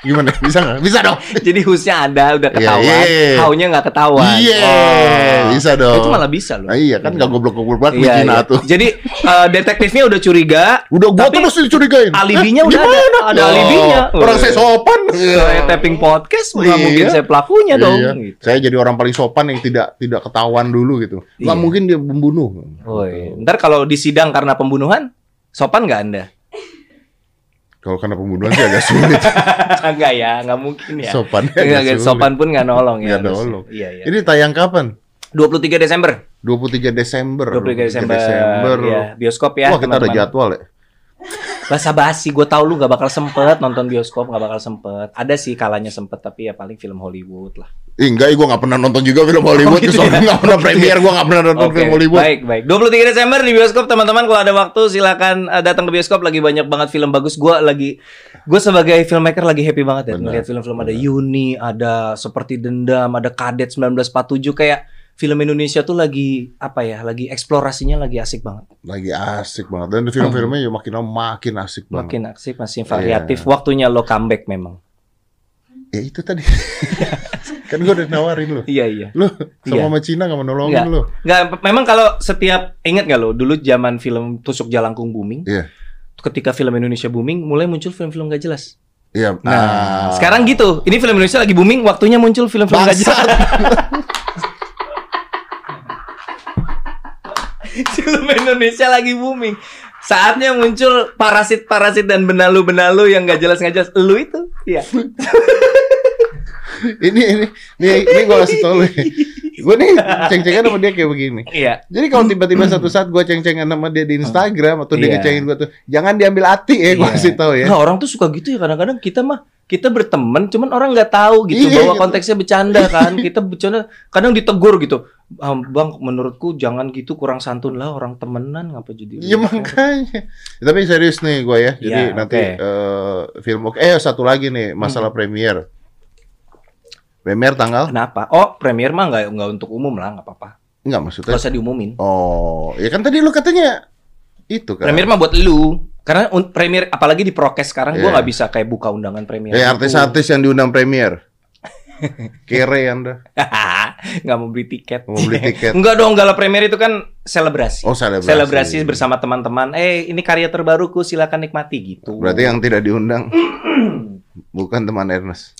Gimana? Bisa nggak? Bisa dong. Jadi husnya ada udah Iya, ketahuan, iya. how-nya nggak ketahuan. Iya, Oh. bisa dong. Itu malah bisa loh. Nah, iya kan nggak goblok-goblok banget Iya, di Cina iya. tuh. Jadi eh, detektifnya udah curiga. Udah gua terus dicurigain. alibinya Eh, udah ada. gimana? Ada Oh, alibinya. Orang saya sopan. Saya tapping podcast nggak Iya. mungkin saya pelakunya dong. Iya. Gitu. Saya jadi orang paling sopan yang tidak tidak ketahuan dulu gitu. Nggak Iya. mungkin dia pembunuh. Woi, ntar kalau disidang karena pembunuhan, sopan nggak anda? Kalau karena pembunuhan sih agak sulit. Enggak ya, nggak mungkin ya. Sopan agak sulit. sopan pun nggak nolong ya. Nggak harusnya. nolong. Iya, iya. Ini tayang kapan? 23 Desember. 23 Desember. 23 Desember. Desember. Iya, bioskop ya. Wah, kita ada teman-teman. jadwal ya. Basa basi, gue tau lu gak bakal sempet nonton bioskop, gak bakal sempet. Ada sih kalanya sempet, tapi ya paling film Hollywood lah. Ih, enggak, gue gak pernah nonton juga film Hollywood. Oh, gitu soalnya ya? gak pernah premier, gue gak pernah nonton Oke, film Hollywood. baik, baik. 23 Desember di bioskop, teman-teman. Kalau ada waktu, silakan uh, datang ke bioskop. Lagi banyak banget film bagus. Gue lagi, gue sebagai filmmaker lagi happy banget ya. Ngeliat film-film ada. Yuni, ada Seperti Dendam, ada Kadet 1947. Kayak film Indonesia tuh lagi, apa ya, lagi eksplorasinya lagi asik banget. Lagi asik banget. Dan film-filmnya ya makin lama makin asik banget. Makin asik, masih variatif. Iya. Waktunya lo comeback memang. Ya itu tadi. kan gue udah nawarin lu. Iya, iya. Iya. sama sama Cina gak mau nolongin Enggak. lu. Nggak, memang kalau setiap ingat nggak lo dulu zaman film Tusuk Jalangkung booming, Iya. ketika film Indonesia booming, mulai muncul film-film gak jelas. Iya. Nah, ah. sekarang gitu. Ini film Indonesia lagi booming, waktunya muncul film-film gak jelas. film Indonesia lagi booming. Saatnya muncul parasit-parasit dan benalu-benalu yang gak jelas gak jelas. Lu itu, iya. ini ini ini ini gue kasih tau lu. Gue nih ceng-cengan sama dia kayak begini. Iya. Jadi kalau tiba-tiba satu saat gue ceng-cengan sama dia di Instagram atau dia Iya. ngecengin gue tuh, jangan diambil hati ya, gue Iya. kasih tau ya. Nah, orang tuh suka gitu ya kadang-kadang kita mah kita berteman cuman orang nggak tahu gitu Iya, bahwa gitu. konteksnya bercanda kan kita bercanda kadang ditegur gitu "Ah, bang menurutku jangan gitu kurang santun lah orang temenan ngapa jadi Iya makanya. Tapi serius nih gue ya. Jadi Iya, nanti oke. eh, film oke. Eh satu lagi nih masalah premier. Premier tanggal? kenapa oh premier mah nggak nggak untuk umum lah nggak apa-apa Enggak nggak maksudnya. usah diumumin Oh, ya kan tadi lu katanya itu kan. premier mah buat lu karena premier apalagi di prokes sekarang gua Iya. nggak bisa kayak buka undangan premier gitu. artis-artis yang diundang premier. Kere Anda. nggak mau beli tiket Mau beli tiket. Enggak dong gala premier itu kan selebrasi Oh, selebrasi. selebrasi bersama teman-teman. Eh, ini karya terbaruku, silakan nikmati gitu. Berarti yang tidak diundang bukan teman Ernest.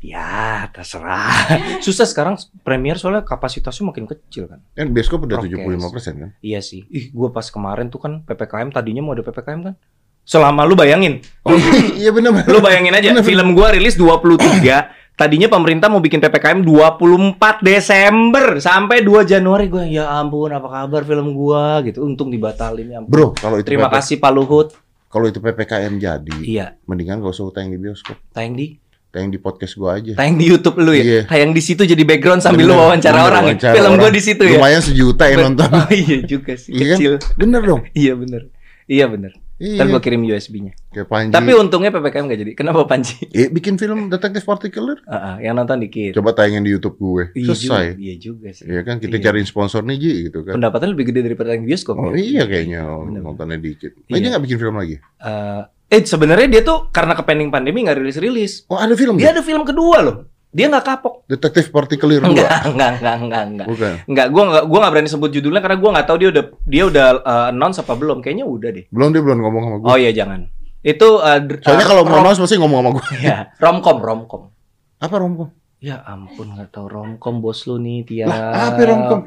Ya terserah. Susah sekarang premier soalnya kapasitasnya makin kecil kan. Kan bioskop udah Prokes. 75% kan? Iya sih. Ih, gua pas kemarin tuh kan PPKM tadinya mau ada PPKM kan. Selama lu bayangin, Oh, iya benar. lu bayangin aja film gua rilis 23 Tadinya pemerintah mau bikin PPKM 24 Desember sampai 2 Januari gua ya ampun apa kabar film gua gitu. Untung dibatalin ya ampun. Bro, kalau itu Terima PP kasih Pak Luhut. kalau itu PPKM jadi, Iya, mendingan gak usah tayang di bioskop. tayang di Tayang di podcast gua aja. tayang di YouTube lu ya. Iya. Tayang di situ jadi background sambil lu Bener, wawancara bener, orang. ya? wawancara Film gua orang. di situ ya. Lumayan sejuta yang nonton. Oh iya juga sih, Iya kan? kecil. Bener dong. Iya bener. Iya bener. Iya. Ntar gua kirim USB-nya. Tapi untungnya PPKM gak jadi. Kenapa Panji? Eh, bikin film detektif partikeler. Ah, ah, yang nonton dikit. Coba tayangin di YouTube gue. Iya juga, Selesai. iya juga sih. Iya kan kita Iya. cariin sponsor nih Ji gitu kan. Pendapatan lebih gede daripada yang bioskop. Oh ya? iya kayaknya Bener. nontonnya dikit. Iya. Nah, dia nggak bikin film lagi. Eh, eh sebenarnya dia tuh karena kepending pandemi nggak rilis-rilis. Oh ada film Dia dia? ada film kedua loh. Dia nggak kapok. Detektif partikeler dua. Enggak, enggak, enggak, enggak, enggak. Bukan. Enggak, gua enggak gua enggak berani sebut judulnya karena gua nggak tahu dia udah dia udah uh, announce apa belum. Kayaknya udah deh. Belum dia belum ngomong sama gue. Oh iya jangan. Itu uh, Soalnya uh, kalau mau announce pasti ngomong sama gue. ya, romcom, romcom. Apa romcom? Ya ampun nggak tahu romcom bos lu nih Tia. Lah, apa romcom?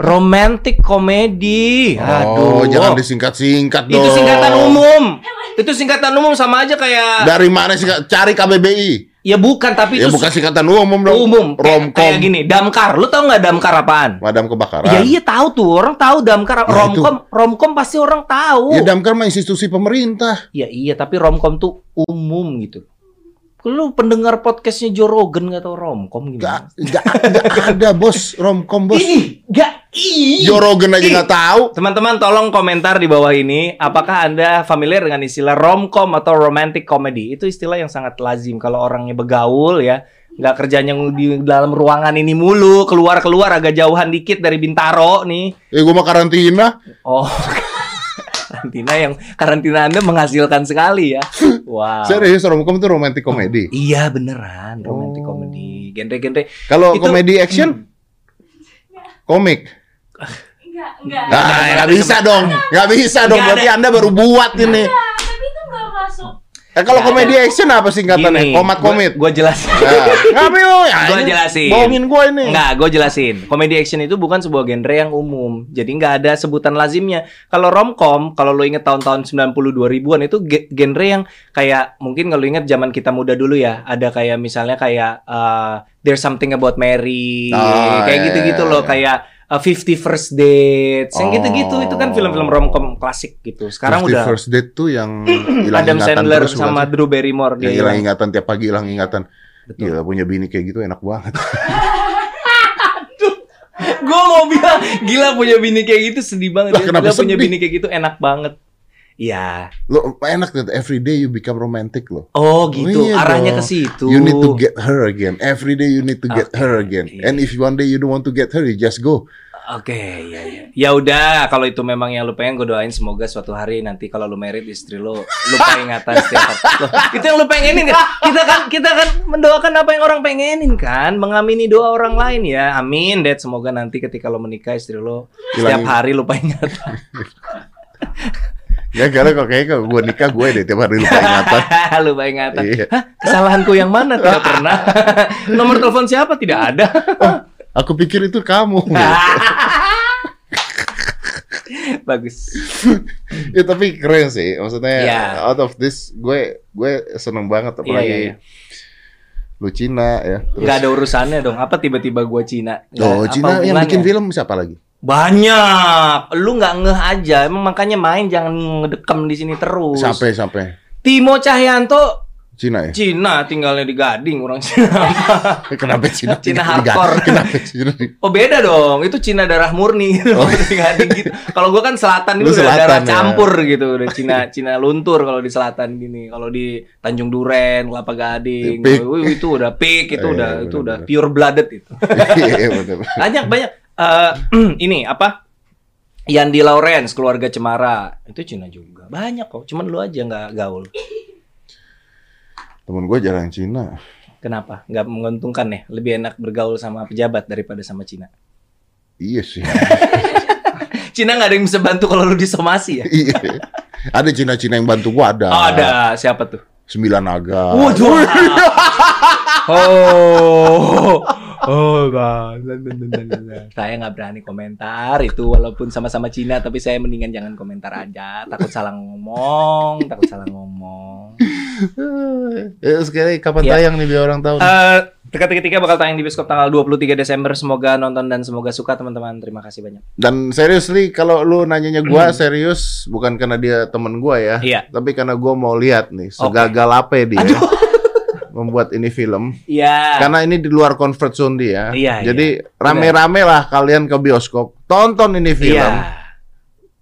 Romantic komedi. Oh, Aduh. jangan disingkat-singkat dong. Itu singkatan umum. Itu singkatan umum sama aja kayak Dari mana sih? Cari KBBI. ya bukan tapi Ya itu bukan singkatan umum dong. umum. Romcom. kayak gini, damkar. Lu tau nggak damkar apaan? Madam kebakaran. Ya iya tahu tuh, orang tahu damkar. Nah, romcom, romcom pasti orang tahu. Ya damkar mah institusi pemerintah. Ya iya, tapi romcom tuh umum gitu. Lu pendengar podcastnya Joe Rogan nggak tahu romcom gimana? Gak, gak, gak ada bos romcom bos. Ih, gak Rogan aja nggak tahu. Teman-teman tolong komentar di bawah ini apakah Anda familiar dengan istilah romcom atau romantic comedy? Itu istilah yang sangat lazim kalau orangnya begaul ya, nggak kerjanya di dalam ruangan ini mulu, keluar-keluar agak jauhan dikit dari Bintaro nih. Eh gue mah karantina. Oh. karantina yang karantina Anda menghasilkan sekali ya. Wow. Serius romcom itu romantic komedi. Iya beneran romantic Oh. comedy, genre-genre. Kalau komedi action, komik. Enggak, enggak. Ah, nggak bisa dong, nggak bisa dong. Berarti anda baru buat ini. Enggak, tapi itu enggak masuk. Eh kalau komedi action apa singkatannya? Komat komit. Gue jelasin. Nah, Ngapain lo? Ya, Gua jelasin. Bohongin gue ini. Enggak, gue jelasin. Komedi action itu bukan sebuah genre yang umum. Jadi nggak ada sebutan lazimnya. Kalau romcom, kalau lo inget tahun-tahun 90 2000-an itu ge- genre yang kayak mungkin kalau inget zaman kita muda dulu ya, ada kayak misalnya kayak uh, There's Something About Mary, Oh, kayak iya, gitu-gitu iya, loh, iya. kayak Fifty First Dates, yang Oh. gitu-gitu itu kan film-film romcom klasik gitu. Sekarang Fifty udah First Date tuh yang hilang Adam ingatan Sandler terus sama? Drew Barrymore dia hilang ingatan tiap pagi hilang ingatan. Betul. Gila punya bini kayak gitu enak banget. Gue mau bilang gila punya bini kayak gitu sedih banget. Lah, ya. kenapa Gila punya sedih? bini kayak gitu enak banget. Iya. Lo enak tuh every day you become romantic lo. Oh gitu. iya Arahnya ke situ. You need to get her again. Every day you need to get Oke, her again. iya. And if one day you don't want to get her, you just go. Oke, iya iya. Ya udah, kalau itu memang yang lu pengen, gue doain semoga suatu hari nanti kalau lu married istri lu lupa ingatan setiap hari. Itu yang lu pengenin kan? Kita kan kita kan mendoakan apa yang orang pengenin kan, mengamini doa orang lain ya. Amin, Dad. Semoga nanti ketika lu menikah istri lu setiap hari lupa ingatan. Ya karena kok kayak kalau gue nikah gue deh tiap hari lupa ingatan. lupa ingatan. Iya. Hah, kesalahanku yang mana? Tidak pernah. Nomor telepon siapa? Tidak ada. Aku pikir itu kamu. Bagus. ya tapi keren sih. Maksudnya Iya. out of this gue gue seneng banget apalagi Iya, iya, iya. lu Cina ya. Terus Gak ada urusannya dong. Apa tiba-tiba gua Cina? Oh, Cina yang bikin film siapa lagi? Banyak. Lu nggak ngeh aja. Emang makanya main jangan ngedekam di sini terus. Sampai sampai Timo Cahyanto Cina ya. Cina tinggalnya di Gading orang Cina. Kenapa Cina? Cina hardcore. Kenapa Cina? oh beda dong. Itu Cina darah murni gitu. Oh. di Gading gitu. Kalau gua kan selatan itu udah darah ya. campur gitu. Udah Cina Cina luntur kalau di selatan gini. Kalau di Tanjung Duren, Kelapa Gading, itu udah peak itu Iya, udah iya, itu udah pure blooded itu. Iya banyak banyak Eh, ini apa Yandi Lawrence keluarga Cemara itu Cina juga banyak kok cuman lu aja nggak gaul Temen gue jarang Cina. kenapa nggak menguntungkan ya lebih enak bergaul sama pejabat daripada sama Cina Iya sih. Cina nggak ada yang bisa bantu kalau lu disomasi ya Iya. Ada Cina-Cina yang bantu gua ada. oh, ada siapa tuh Sembilan naga. Waduh. Oh. Oh, Bang. Saya nggak berani komentar itu walaupun sama-sama Cina tapi saya mendingan jangan komentar aja. Takut salah ngomong, takut salah ngomong. Eh, sekali kapan Iya. tayang nih biar orang tahu. nih? Eh, Teka-teki tiga bakal tayang di bioskop tanggal 23 Desember. Semoga nonton dan semoga suka teman-teman. Terima kasih banyak. Dan seriously kalau lu nanyanya gua serius bukan karena dia temen gua ya, Iya. tapi karena gua mau lihat nih segagal apa ya dia membuat ini film. Iya. Karena ini di luar comfort zone dia. Iya, Jadi rame-rame lah kalian ke bioskop, tonton ini film, Iya.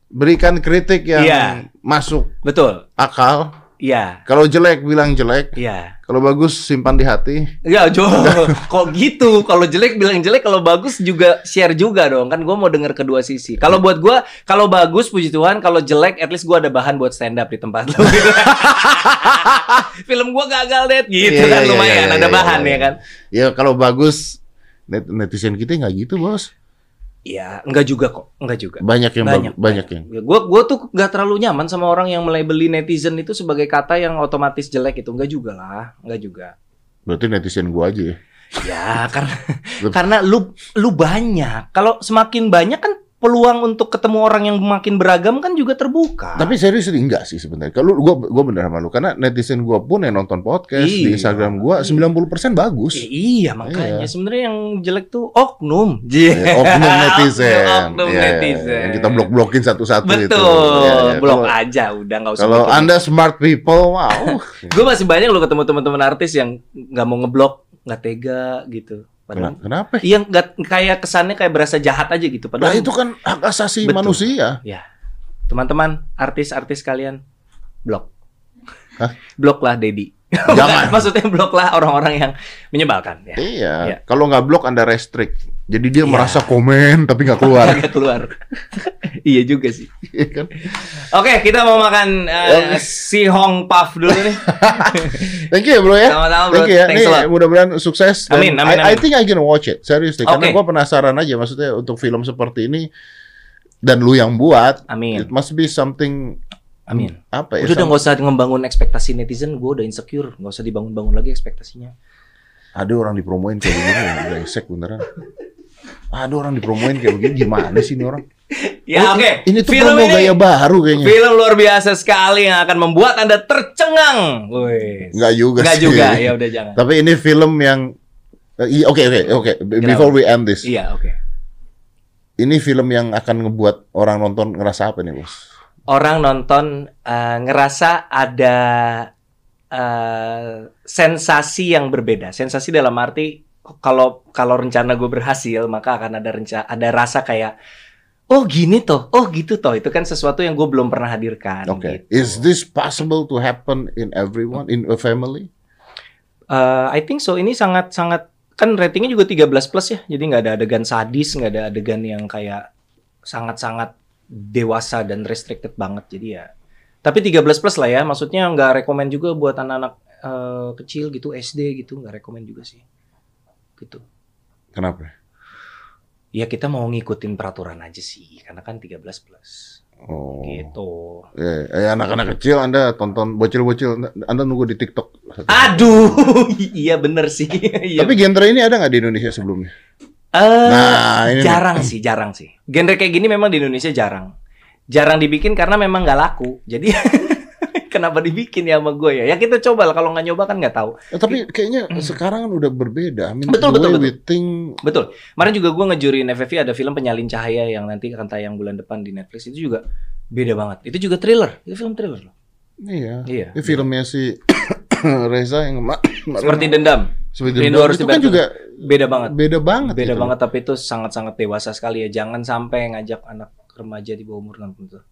berikan kritik yang Iya. masuk Betul. akal. Iya. Kalau jelek bilang jelek, Iya. kalau bagus simpan di hati. Ya, Jo. Kok gitu? Kalau jelek bilang jelek, kalau bagus juga share juga dong. Kan gue mau denger kedua sisi. Kalau buat gue, kalau bagus puji Tuhan, kalau jelek at least gue ada bahan buat stand up di tempat lu. Film gue gagal deh gitu Iya, kan iya, lumayan iya, ada iya, bahan iya. ya kan. Ya kalau bagus net- netizen kita nggak gitu bos. Iya, enggak juga kok. Enggak juga. Banyak yang Banyak, banyak, banyak yang. Gue gue tuh gak terlalu nyaman sama orang yang melabeli netizen itu sebagai kata yang otomatis jelek itu enggak juga lah, enggak juga. Berarti netizen gua aja ya. Ya karena karena lu lu banyak. Kalau semakin banyak kan peluang untuk ketemu orang yang makin beragam kan juga terbuka. Tapi serius ini enggak sih sebenarnya. Kalau gua gua bener sama lu karena netizen gua pun yang nonton podcast di Iya. Instagram gua 90% bagus. Ya, iya makanya Iya. sebenarnya yang jelek tuh oknum. Iya. Ya, oknum netizen. oknum Ya, netizen. Yang kita blok-blokin satu-satu itu. Betul. Ya. Blok Kalau- aja udah nggak usah. Kalau. Anda smart people, wow. gue masih banyak lo ketemu teman-teman artis yang nggak mau ngeblok, nggak tega gitu. Padahal Kenapa? Iya nggak kayak kesannya kayak berasa jahat aja gitu. Nah Padahal itu kan hak asasi Betul. manusia. Ya, teman-teman artis-artis kalian blok. Hah? Blok lah Dedi. Jangan. Maksudnya blok lah orang-orang yang menyebalkan ya. Iya. Iya. Kalau nggak blok Anda restrict. Jadi dia Iya. merasa komen tapi nggak keluar. Nggak keluar. iya juga sih. Iya kan? Oke, kita mau makan eh, si Hong Puff dulu nih. Thank you bro ya. Sama-sama, bro. Thank you ya. Thanks Nih mudah-mudahan sukses. Dan Amin, amin, I, I amin. think I can watch it. Seriously. Karena Oke. gua penasaran aja. Maksudnya untuk film seperti ini dan lu yang buat. Amin. It must be something. Amin. Apa ya? Udah nggak usah ngebangun ekspektasi netizen, gue udah insecure, nggak usah dibangun-bangun lagi ekspektasinya. Ada orang dipromoin kayak begini. ya, Brengsek beneran. Ada orang dipromoin kayak begini. Gimana sih ini orang? Ya Oh, oke. Ini tuh Film promo ini- gaya baru kayaknya. Film luar biasa sekali yang akan membuat anda tercengang. Wih. Enggak juga Nggak sih. juga, ya udah jangan. Tapi ini film yang eh, oke oke oke before we end this. Iya oke. ini film yang akan ngebuat orang nonton ngerasa apa nih bos? Orang nonton eh, ngerasa ada eh, sensasi yang berbeda. Sensasi dalam arti kalau kalau rencana gue berhasil maka akan ada rencana ada rasa kayak oh gini toh, oh gitu toh. Itu kan sesuatu yang gue belum pernah hadirkan. Oke, gitu. is this possible to happen in everyone in a family? Eh, I think so. Ini sangat sangat kan ratingnya juga 13 plus ya. Jadi nggak ada adegan sadis, nggak ada adegan yang kayak sangat-sangat dewasa dan restricted banget. Jadi ya. Tapi 13 plus lah ya. Maksudnya nggak rekomend juga buat anak-anak eh, kecil gitu SD gitu nggak rekomend juga sih. Gitu. Kenapa? Ya kita mau ngikutin peraturan aja sih. Karena kan 13 plus. Oh, Gitu. eh, eh, anak-anak kecil Anda tonton bocil-bocil, Anda- nunggu di TikTok. Aduh, iya bener sih. Iya. Tapi genre ini ada nggak di Indonesia sebelumnya? Eh, Nah, ini nih. jarang sih, jarang sih. Genre kayak gini memang di Indonesia jarang. Jarang dibikin karena memang nggak laku. Jadi kenapa dibikin ya sama gue ya? Ya kita coba lah. Kalau nggak nyoba kan nggak tahu. Eh, tapi kayaknya sekarang kan udah berbeda. I mean, Betul, betul, betul. think Betul. Kemarin juga gue ngejuriin FFV ada film Penyalin Cahaya yang nanti akan tayang bulan depan di Netflix. Itu juga beda banget. Itu juga thriller. Itu film thriller loh. Iya. Iya. Ini filmnya si Reza yang ma- Seperti dendam. seperti Rindu Dendam. harus itu kan juga Beda banget. beda banget. Beda gitu. banget tapi itu sangat-sangat dewasa sekali ya. Jangan sampai ngajak anak remaja di bawah umur 60 tuh.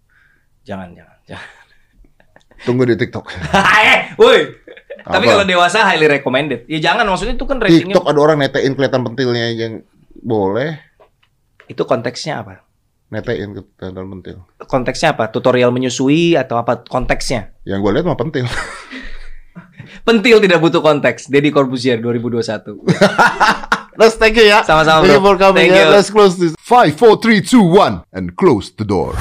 Jangan, jangan, jangan. Tunggu di TikTok. eh, woi. Tapi kalau dewasa highly recommended. Ya jangan maksudnya itu kan ratingnya TikTok ada orang netein kelihatan pentilnya yang boleh itu konteksnya apa? netein kelihatan pentil. Konteksnya apa? Tutorial menyusui atau apa konteksnya? Yang gue lihat mah pentil. Pentil tidak butuh konteks. Deddy Corbuzier 2021. Let's thank you ya. Sama-sama, Thank you bro. for coming Thank ya. you. Let's close this. Five, four, three, two, one, and close the door.